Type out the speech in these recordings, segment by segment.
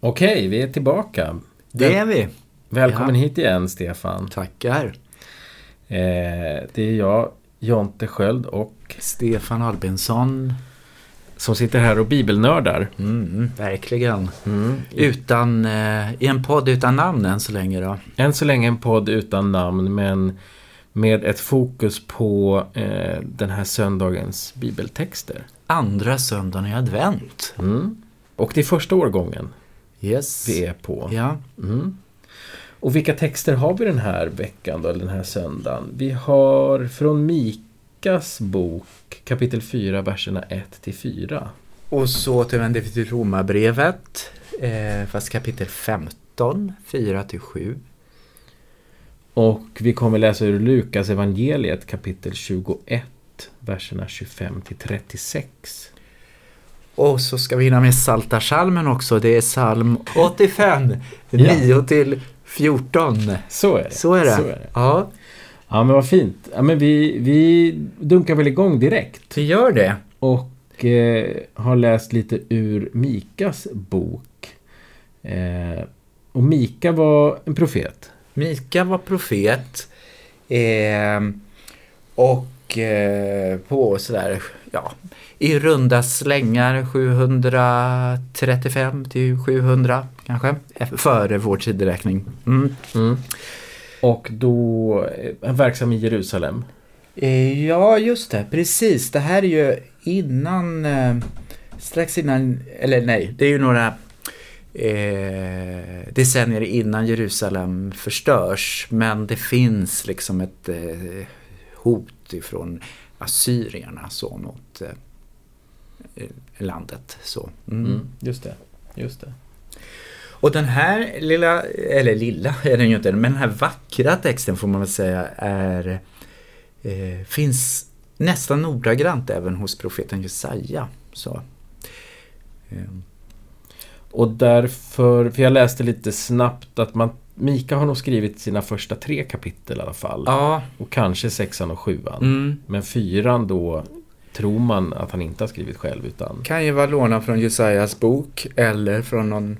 Okej, vi är tillbaka. Det är vi. Välkommen hit igen, Stefan. Tackar. Eh, det är jag, Jonte Sköld och Stefan Albinsson. som sitter här och bibelnördar. Mm, verkligen. Mm. Utan, eh, I en podd utan namn än så länge då. Än så länge en podd utan namn, men med ett fokus på eh, den här söndagens bibeltexter. Andra söndagen i advent. Mm. Och det är första årgången Yes. vi är på. Ja. Mm. Och vilka texter har vi den här veckan då, eller den här söndagen? Vi har från Mikas bok kapitel 4, verserna 1 till 4. Och så återvänder vi till Romarbrevet. Eh, fast kapitel 15, 4-7. Och vi kommer läsa ur Lukas evangeliet kapitel 21, verserna 25 till 36. Och så ska vi hinna med Saltarsalmen också. Det är psalm 85, Ja. 9 till 14. Så är det. Så är det. Så är det. Ja, Ja, men vad fint. Ja, men vi, vi dunkar väl igång direkt. vi gör det. Och eh, har läst lite ur Mikas bok. Eh, och Mika var en profet. Mika var profet eh, och på sådär, ja, i runda slängar 735 till 700 kanske, eh, före vår tideräkning. Mm. Och då eh, verksam i Jerusalem. Eh, ja, just det, precis. Det här är ju innan, eh, strax innan, eller nej, det är ju några eh, decennier innan Jerusalem förstörs. Men det finns liksom ett eh, hot ifrån assyrierna så mot eh, landet. Så. Mm. Mm, just det. Just det. Och den här lilla, eller lilla är den ju inte, men den här vackra texten får man väl säga är eh, finns nästan ordagrant även hos profeten Jesaja. Så. Eh, Och därför, för jag läste lite snabbt att man Mika har nog skrivit sina första tre kapitel i alla fall. ja, Och kanske sexan och sjuan. mm, Men fyran då tror man att han inte har skrivit själv utan... kan ju vara lånad från Jesajas bok eller från någon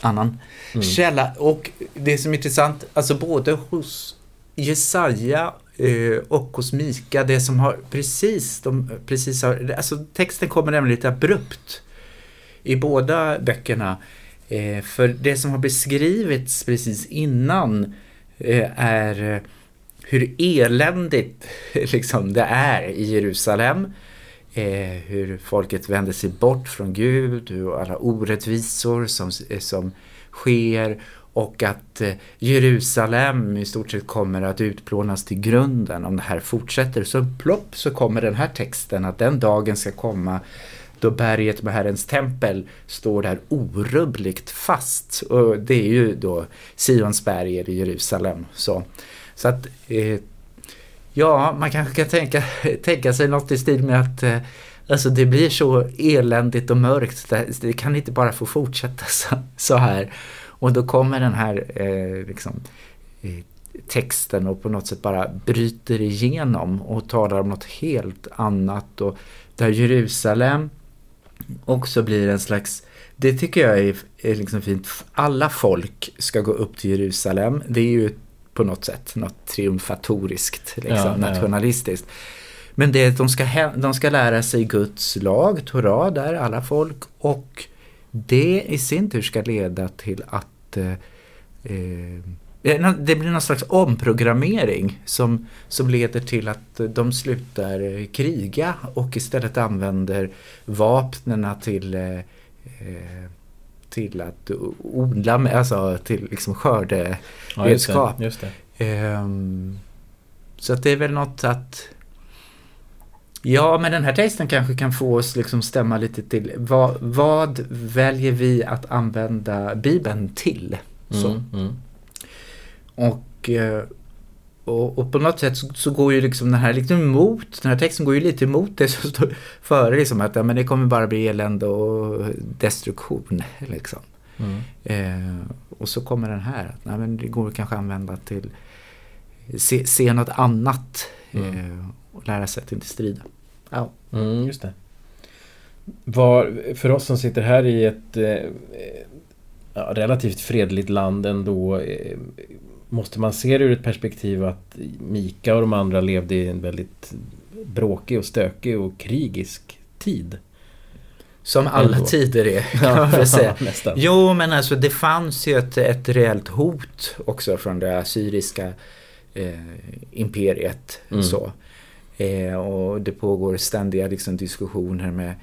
annan Mm. källa. Och det som är intressant, alltså både hos Jesaja eh, och hos Mika, det som har precis, de precis har, alltså texten kommer nämligen lite abrupt i båda böckerna. Eh, för det som har beskrivits precis innan eh, är eh, hur eländigt liksom, det är i Jerusalem. Eh, hur folket vänder sig bort från Gud, hur alla orättvisor som, eh, som sker och att eh, Jerusalem i stort sett kommer att utplånas till grunden om det här fortsätter. Så plopp så kommer den här texten att den dagen ska komma då berget med Herrens tempel står där orubbligt fast. Och det är ju då Sions berg i Jerusalem. Så, så att eh, ja, man kanske kan tänka, tänka sig något i stil med att eh, Alltså det blir så eländigt och mörkt. Det, kan inte bara få fortsätta så, så här. Och då kommer den här eh, liksom, eh, texten och på något sätt bara bryter igenom och talar om något helt annat. Och där Jerusalem också blir en slags, det tycker jag är, är liksom fint. Alla folk ska gå upp till Jerusalem. Det är ju på något sätt något triumfatoriskt, liksom, Ja, nationalistiskt. Men det är att de ska, de ska lära sig Guds lag, Torah, där alla folk. Och det i sin tur ska leda till att eh, eh, det blir någon slags omprogrammering som, som leder till att de slutar eh, kriga och istället använder vapnena till, eh, eh, till att odla, med, alltså till liksom skörde Ja. Ehm, så att det är väl något att Ja, men den här texten kanske kan få oss liksom stämma lite till vad, vad väljer vi att använda Bibeln till? Så. Mm, mm. Och, eh, och, och på något sätt så, så går ju liksom den här liksom emot, den här texten går ju lite emot det som står före liksom att ja, men det kommer bara bli elände och destruktion liksom. Mm. Eh, och så kommer den här, att nej, men det går kanske att använda till se, se något annat Mm. eh, och lära sig att inte strida. Ja. Mm, just det. Var, för oss som sitter här i ett eh, ja, relativt fredligt land ändå. Måste man se det ur ett perspektiv att Mika och de andra levde i en väldigt bråkig och stökig och krigisk tid? Som alla tider är, kan man väl säga. Jo, men alltså det fanns ju ett, ett reellt hot också från det assyriska eh, imperiet. Mm. Så. Eh, och det pågår ständiga liksom, diskussioner med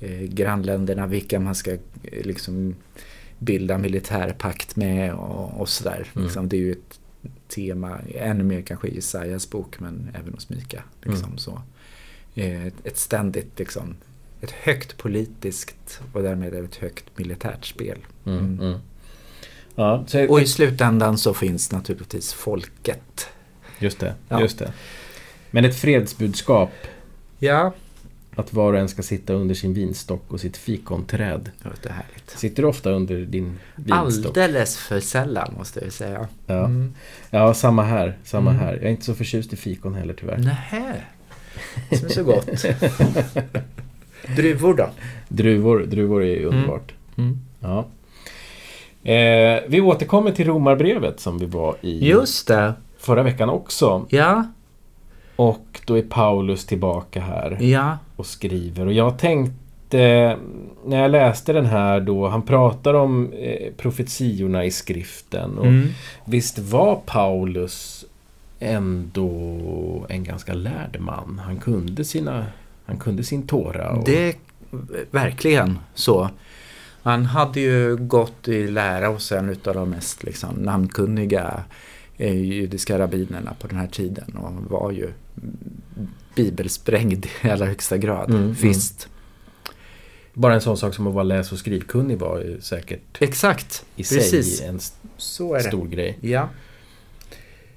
eh, grannländerna vilka man ska eh, liksom, bilda militärpakt med och, och sådär. Mm. Liksom, det är ju ett tema, ännu mer kanske i Jesajas bok men även hos Mika. Liksom, mm. så. Eh, ett ständigt liksom, ett högt politiskt och därmed ett högt militärt spel. Mm, mm. mm. Ja, så, och i slutändan så finns naturligtvis folket. Just det, ja. just det. Men ett fredsbudskap. Ja. Att var och en ska sitta under sin vinstock och sitt fikonträd. Det låter härligt. Sitter du ofta under din vinstock? Alldeles för sällan måste jag säga. Ja, mm. ja samma här. Samma mm. här. Jag är inte så förtjust i fikon heller tyvärr. Nähä. Som är så gott. druvor då? Druvor, druvor är ju mm. underbart. Mm. Ja. Eh, vi återkommer till romarbrevet som vi var i Just det. förra veckan också. Ja. Och då är Paulus tillbaka här ja. och skriver. Och jag tänkte när jag läste den här då, han pratar om eh, profetiorna i skriften. Och mm. Visst var Paulus ändå en ganska lärd man. Han kunde, sina, han kunde sin Tora. Och... Det verkligen så. Han hade ju gått i lära hos en av de mest liksom, namnkunniga eh, judiska rabbinerna på den här tiden och var ju bibelsprängd i allra högsta grad. Mm, mm. Visst. Bara en sån sak som att vara läs och skrivkunnig var ju säkert Exakt, i precis. sig en Så stor grej. Ja.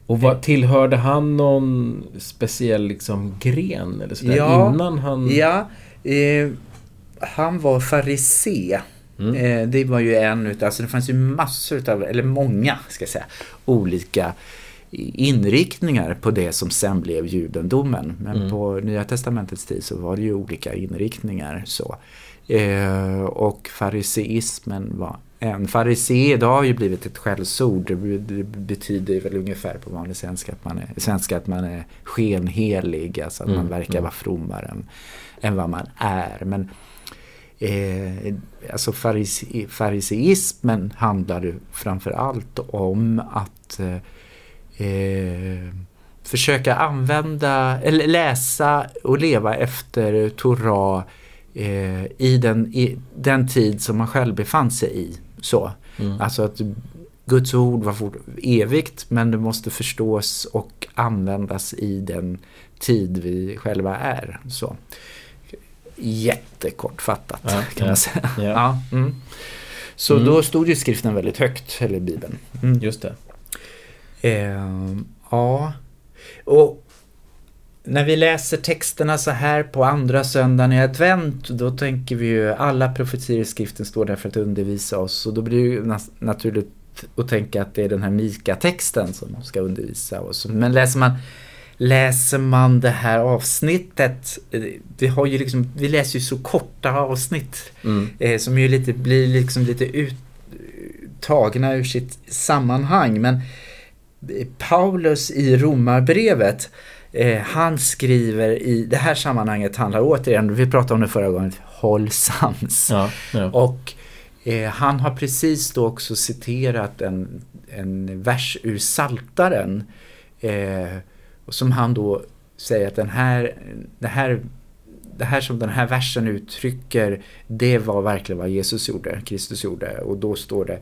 Och vad, tillhörde han någon speciell liksom gren eller sådär ja, innan han... Ja, eh, han var farisé. Mm. Eh, det var ju en utav, alltså det fanns ju massor utav, eller många ska jag säga, olika inriktningar på det som sen blev judendomen. Men mm. på Nya Testamentets tid så var det ju olika inriktningar. så. Eh, och fariseismen var en. Farisé idag har ju blivit ett skällsord. Det betyder väl ungefär på vanlig svenska att man är, svenska att man är skenhelig. Alltså att mm. man verkar mm. vara frommare än, än vad man är. Men eh, alltså farise, fariseismen handlar ju framför allt om att eh, eh, försöka använda, eller läsa och leva efter Torah eh, i, den, i den tid som man själv befann sig i. Så. Mm. Alltså att Guds ord var fort, evigt men det måste förstås och användas i den tid vi själva är. Så. Jättekortfattat ja, kan ja, man säga. Ja. ja mm. Så mm. då stod ju skriften väldigt högt, eller Bibeln. Mm. Just det. Eh, ja, och när vi läser texterna så här på andra söndagen i advent då tänker vi ju alla profetier i skriften står där för att undervisa oss och då blir det ju naturligt att tänka att det är den här Mika-texten som ska undervisa oss. Men läser man, läser man det här avsnittet, vi, har ju liksom, vi läser ju så korta avsnitt mm. eh, som ju lite, blir liksom lite uttagna ur sitt sammanhang. Men Paulus i Romarbrevet eh, han skriver i det här sammanhanget handlar återigen, vi pratade om det förra gången, håll sams. Ja, ja. Och eh, han har precis då också citerat en, en vers ur Saltaren eh, som han då säger att den här, det här det här som den här versen uttrycker, det var verkligen vad Jesus gjorde, Kristus gjorde. Och då står det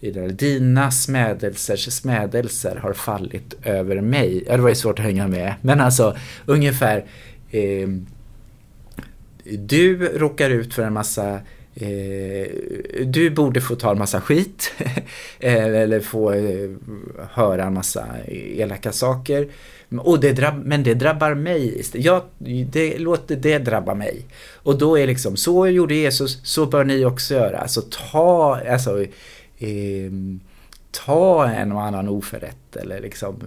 vidare. Dina smädelsers smädelser har fallit över mig. Ja, det var ju svårt att hänga med. Men alltså ungefär. Eh, du råkar ut för en massa eh, du borde få ta en massa skit eh, eller få eh, höra en massa elaka saker. Och det drabb, men det drabbar mig. Jag, det, låt det drabba mig. Och då är liksom, så gjorde Jesus, så bör ni också göra. Alltså ta, alltså eh, ta en och annan oförrätt eller liksom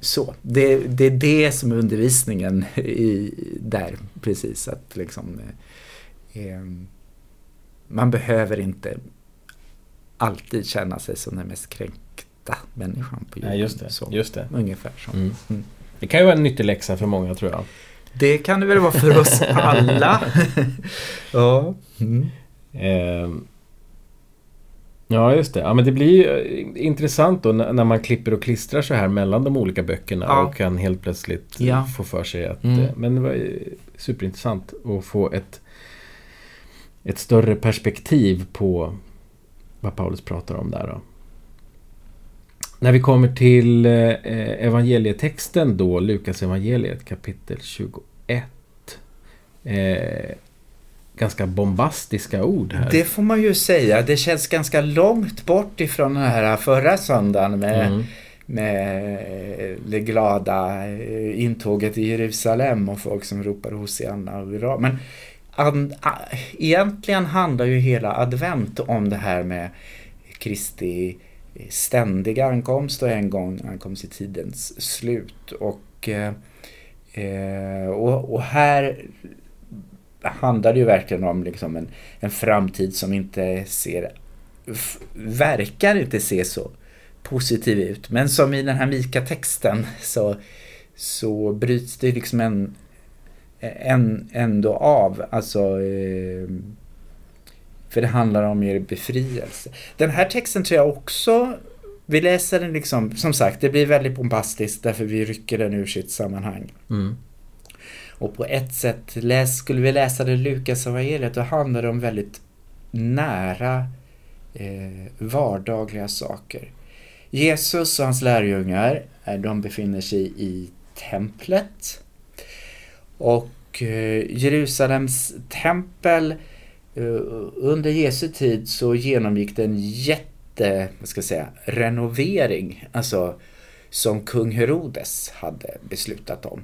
så. Det, det är det som är undervisningen i, där precis att liksom eh, man behöver inte alltid känna sig som den mest kränkta människan på jorden. Ja, just det. Så, Just det. Ungefär så. Mm. Mm. det kan ju vara en nyttig läxa för många tror jag. Det kan det väl vara för oss alla. ja. Mm. Ehm. Ja, just det. Ja, men det blir eh, intressant då när man klipper och klistrar så här mellan de olika böckerna Ja. och kan helt plötsligt Ja. få för sig att... Mm. eh, Men det var superintressant att få ett, ett större perspektiv på vad Paulus pratar om där då. När vi kommer till eh, evangelietexten då, Lukas evangeliet kapitel 21. Eh, ganska bombastiska ord här. Det får man ju säga. Det känns ganska långt bort ifrån den här förra söndagen med, Mm. med det glada eh, intåget i Jerusalem och folk som ropar Hosianna och hurra. Men an, a, egentligen handlar ju hela advent om det här med Kristi ständiga ankomst och en gång ankomst i tidens slut. Och, eh, eh, och, och här handlar det ju verkligen om liksom en, en framtid som inte ser, verkar inte se så positiv ut. Men som i den här Mika-texten så, så bryts det liksom en, en, ändå av. Alltså, ehm, för det handlar om er befrielse. Den här texten tror jag också, vi läser den liksom, som sagt, det blir väldigt bombastiskt därför vi rycker den ur sitt sammanhang. Mm. Och på ett sätt, läs, skulle vi läsa det Lukas evangeliet då handlar det om väldigt nära eh, vardagliga saker. Jesus och hans lärjungar, eh, de befinner sig i templet. Och eh, Jerusalems tempel eh, under Jesu tid så genomgick det en jätte, vad ska jag säga, renovering. Alltså som kung Herodes hade beslutat om.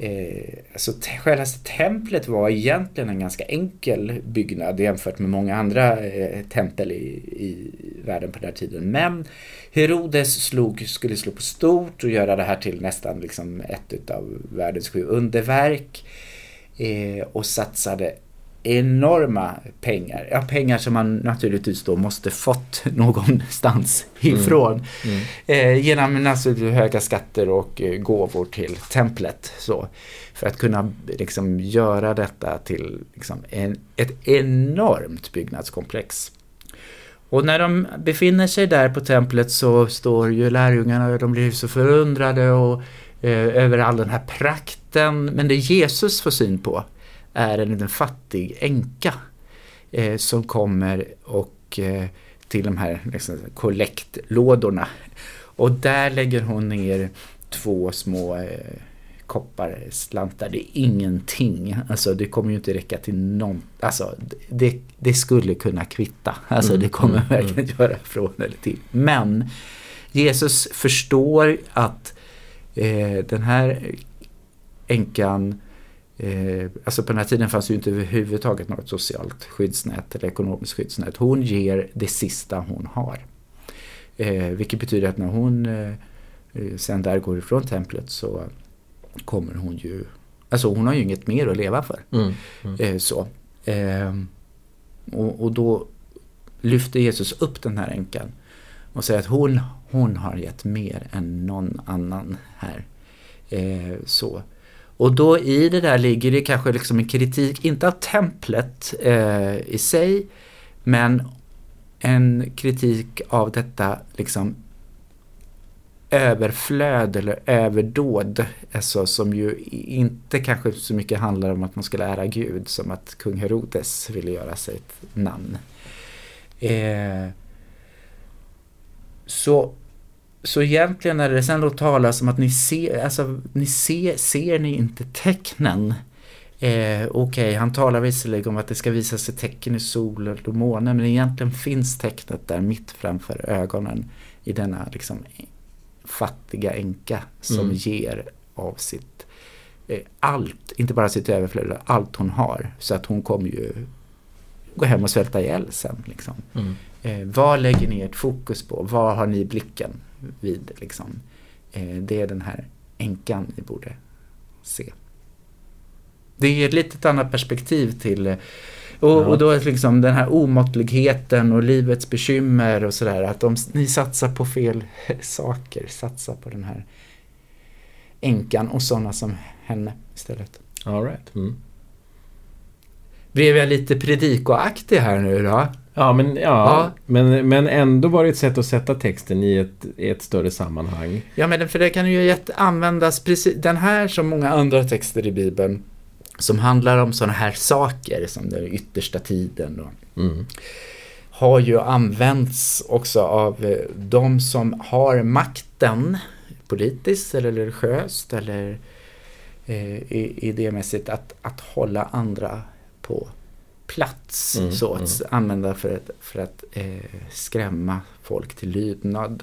Eh, alltså själva templet var egentligen en ganska enkel byggnad jämfört med många andra eh, tempel i, i världen på den här tiden. Men Herodes slog, skulle slå på stort och göra det här till nästan liksom ett av världens sju underverk. Eh, och satsade enorma pengar. Ja, pengar som man naturligtvis då måste fått någonstans ifrån. Mm. Eh, genom alltså, höga skatter och eh, gåvor till templet. Så, för att kunna liksom, göra detta till liksom, en, ett enormt byggnadskomplex. Och när de befinner sig där på templet så står ju lärjungarna och de blir så förundrade och, eh, över all den här prakten. Men det Jesus får syn på är en liten fattig änka eh, som kommer och eh, till de här liksom, kollektlådorna. Och där lägger hon ner två små eh, kopparslantar. Det är ingenting. Alltså det kommer ju inte räcka till någon. Alltså det, det skulle kunna kvitta. Alltså Mm, det kommer mm, verkligen göra från eller till. Men Jesus förstår att eh, den här änkan Eh, alltså på den här tiden fanns ju inte överhuvudtaget något socialt skyddsnät eller ekonomiskt skyddsnät. Hon ger det sista hon har. Eh, vilket betyder att när hon eh, sen där går ifrån templet så kommer hon ju, alltså hon har ju inget mer att leva för. Mm. Mm. Eh, så. Eh, och, och då lyfter Jesus upp den här änkan och säger att hon, hon har gett mer än någon annan här. Eh, så. Och då i det där ligger det kanske liksom en kritik, inte av templet eh, i sig, men en kritik av detta liksom överflöd eller överdåd. Alltså som ju inte kanske så mycket handlar om att man skulle ära Gud som att kung Herodes ville göra sig ett namn. Eh, så så egentligen när det sen då talas om att ni ser, alltså ni ser, ser ni inte tecknen? Eh, Okej, okay, han talar visserligen om att det ska visa sig tecken i solen och månen men egentligen finns tecknet där mitt framför ögonen i denna liksom fattiga änka som Mm. ger av sitt eh, allt, inte bara sitt överflöd, allt hon har. Så att hon kommer ju gå hem och svälta ihjäl sen. Liksom. Mm. Eh, vad lägger ni ert fokus på? Vad har ni blicken vid? Liksom? Eh, det är den här änkan ni borde se. Det ger ett litet annat perspektiv till Och, Ja. och då är liksom den här omåttligheten och livets bekymmer och sådär. Att de, ni satsar på fel saker. Satsar på den här änkan och sådana som henne istället. All right. Mm. Blev jag lite predikoaktig här nu då? Ja, men, ja, Ja. Men, men ändå var det ett sätt att sätta texten i ett, i ett större sammanhang. Ja, men för det kan ju användas precis, den här som många andra texter i Bibeln som handlar om sådana här saker som den yttersta tiden och Mm. har ju använts också av eh, de som har makten politiskt eller religiöst eller eh, i- idémässigt att, att hålla andra på plats. Mm, så att mm. använda för att, för att eh, skrämma folk till lydnad.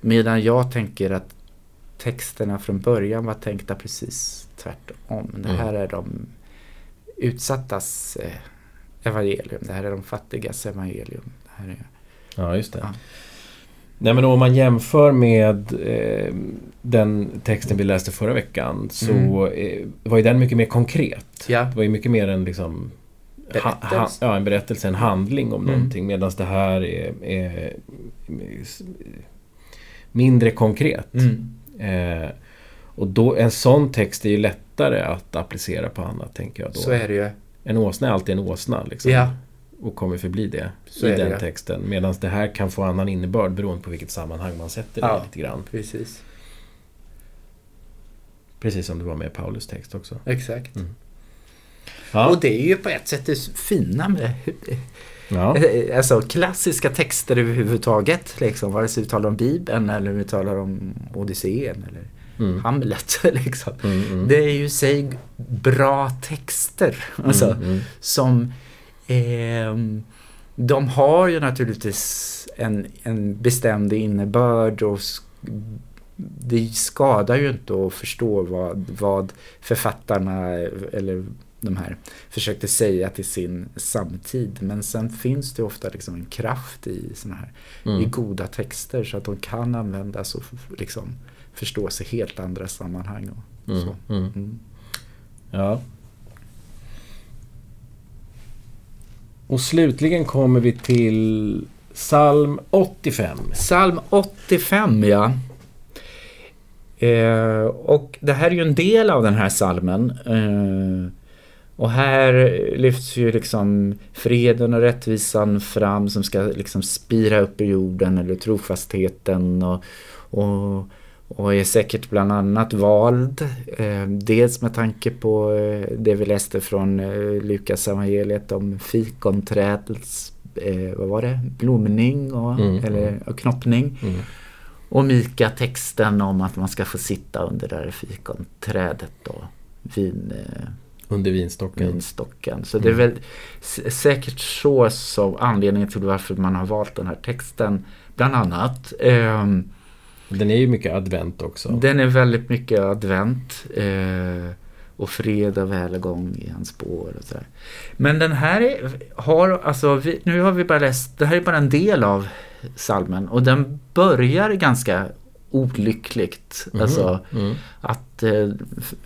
Medan jag tänker att texterna från början var tänkta precis tvärtom. Det Mm. här är de utsattas eh, evangelium. Det här är de fattigas evangelium. Det här är, Ja, just det. Ja. Nej, men om man jämför med eh, den texten vi läste förra veckan så Mm. eh, var ju den mycket mer konkret. ja, Det var ju mycket mer en liksom... Ha, ha, Berättelse. ja, en berättelse, en handling om Mm. någonting. Medan det här är, är, mindre konkret. mm. Eh, och då, en sån text är ju lättare att applicera på annat, tänker jag då. så är det ju. En åsna är alltid en åsna, liksom. Ja, Och kommer förbli det Så i det, den ja. texten. Medan det här kan få annan innebörd beroende på vilket sammanhang man sätter det Ja. lite grann. precis. Precis som det var med Paulus text också. Exakt. Mm. Ja, Och det är ju på ett sätt det fina med ja. alltså, klassiska texter överhuvudtaget. Liksom, vare sig vi talar om Bibeln eller vi talar om Odysseen eller Mm. Hamlet. Liksom. Mm, mm. Det är ju sig bra texter. Alltså, Mm, mm. som ehm, de har ju naturligtvis en, en bestämd innebörd och det skadar ju inte att förstå vad, vad författarna eller de här försökte säga till sin samtid. Men sen finns det ofta liksom en kraft i såna här Mm. i goda texter så att de kan användas och liksom förstås i helt andra sammanhang. Och Mm, så. mm. Mm. Ja. Och slutligen kommer vi till psalm 85. Psalm 85 ja. Eh, och det här är ju en del av den här salmen. Eh, och här lyfts ju liksom freden och rättvisan fram som ska liksom spira upp i jorden eller trofastheten och, och, och är säkert bland annat vald. Eh, dels med tanke på eh, det vi läste från eh, Lukas evangeliet om fikonträdets eh, vad var det? blomning och, Mm, eller, mm. och knoppning. Mm. Och Mika-texten om att man ska få sitta under det där fikonträdet och vin, Under vinstocken. vinstocken. Så det är väl s- säkert så som anledningen till varför man har valt den här texten. Bland annat. Ehm, Den är ju mycket advent också. den är väldigt mycket advent. Eh, och fred och välgång i hans spår och sådär. Men den här är, har, alltså vi, nu har vi bara läst, det här är bara en del av salmen och den börjar ganska olyckligt. Mhm. Alltså Mm. att eh,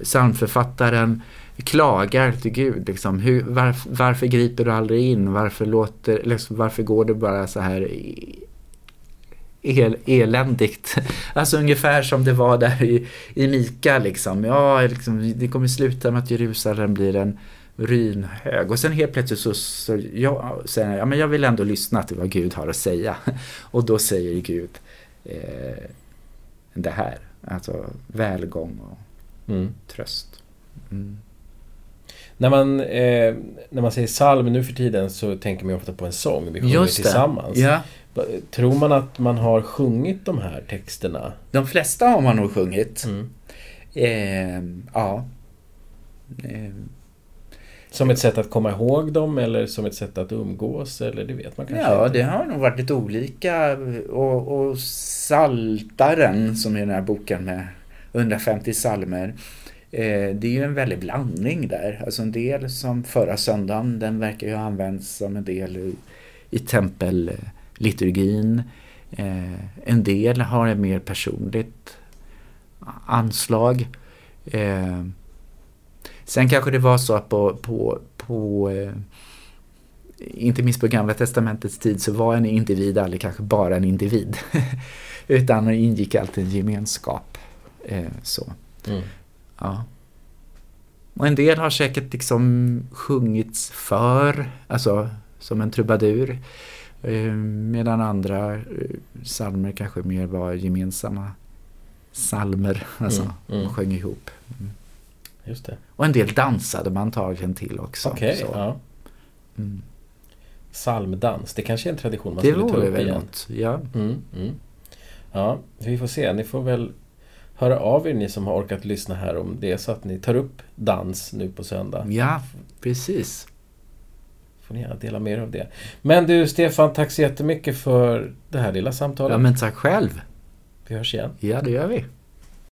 psalmförfattaren klagar till Gud. Liksom, hur, varf, varför griper du aldrig in? Varför, låter, liksom, varför går det bara så här el, eländigt? Alltså ungefär som det var där i, i Mika. Liksom. Ja, liksom, det kommer sluta med att Jerusalem blir en ruinhög. Och sen helt plötsligt så, så jag, säger ja, men jag vill ändå lyssna till vad Gud har att säga. Och då säger Gud eh, det här. Alltså välgång och Mm. tröst. Mm. När, man, eh, när man säger psalm nu för tiden så tänker man ofta på en sång vi sjunger Just det. tillsammans. Ja, Tror man att man har sjungit de här texterna? de flesta har man nog sjungit. Mm. Eh, ja. Eh, Som ett sätt att komma ihåg dem eller som ett sätt att umgås? Eller det vet man kanske ja, inte. det har nog varit lite olika. Och, och Saltaren, som är den här boken med 150 salmer Eh, det är ju en väldig blandning där. Alltså en del som förra söndagen, den verkar ju ha använts som en del i, i tempelliturgin. Eh, en del har ett mer personligt anslag. Eh, sen kanske det var så att på, på, på, inte minst på Gamla Testamentets tid så var en individ aldrig kanske bara en individ. Utan ingick alltid en gemenskap. Så. Mm. Ja. Och en del har säkert liksom sjungits för, alltså som en trubadur. Eh, medan andra eh, salmer kanske mer var gemensamma salmer, alltså Mm, mm. man sjöng ihop. Mm. Just det. Och en del dansade man antagligen till också. Okej, så. ja. Mm. Psalmdans, det kanske är en tradition man Det skulle ta vore upp väl igen. något. Ja. Mm, mm. Ja, vi får se. Ni får väl höra av er ni som har orkat lyssna här om det är så att ni tar upp dans nu på söndag. ja, precis. Får ni gärna dela mer av det. Men du Stefan, tack så jättemycket för det här lilla samtalet. Ja, men tack själv. Vi hörs igen. Ja, det gör vi.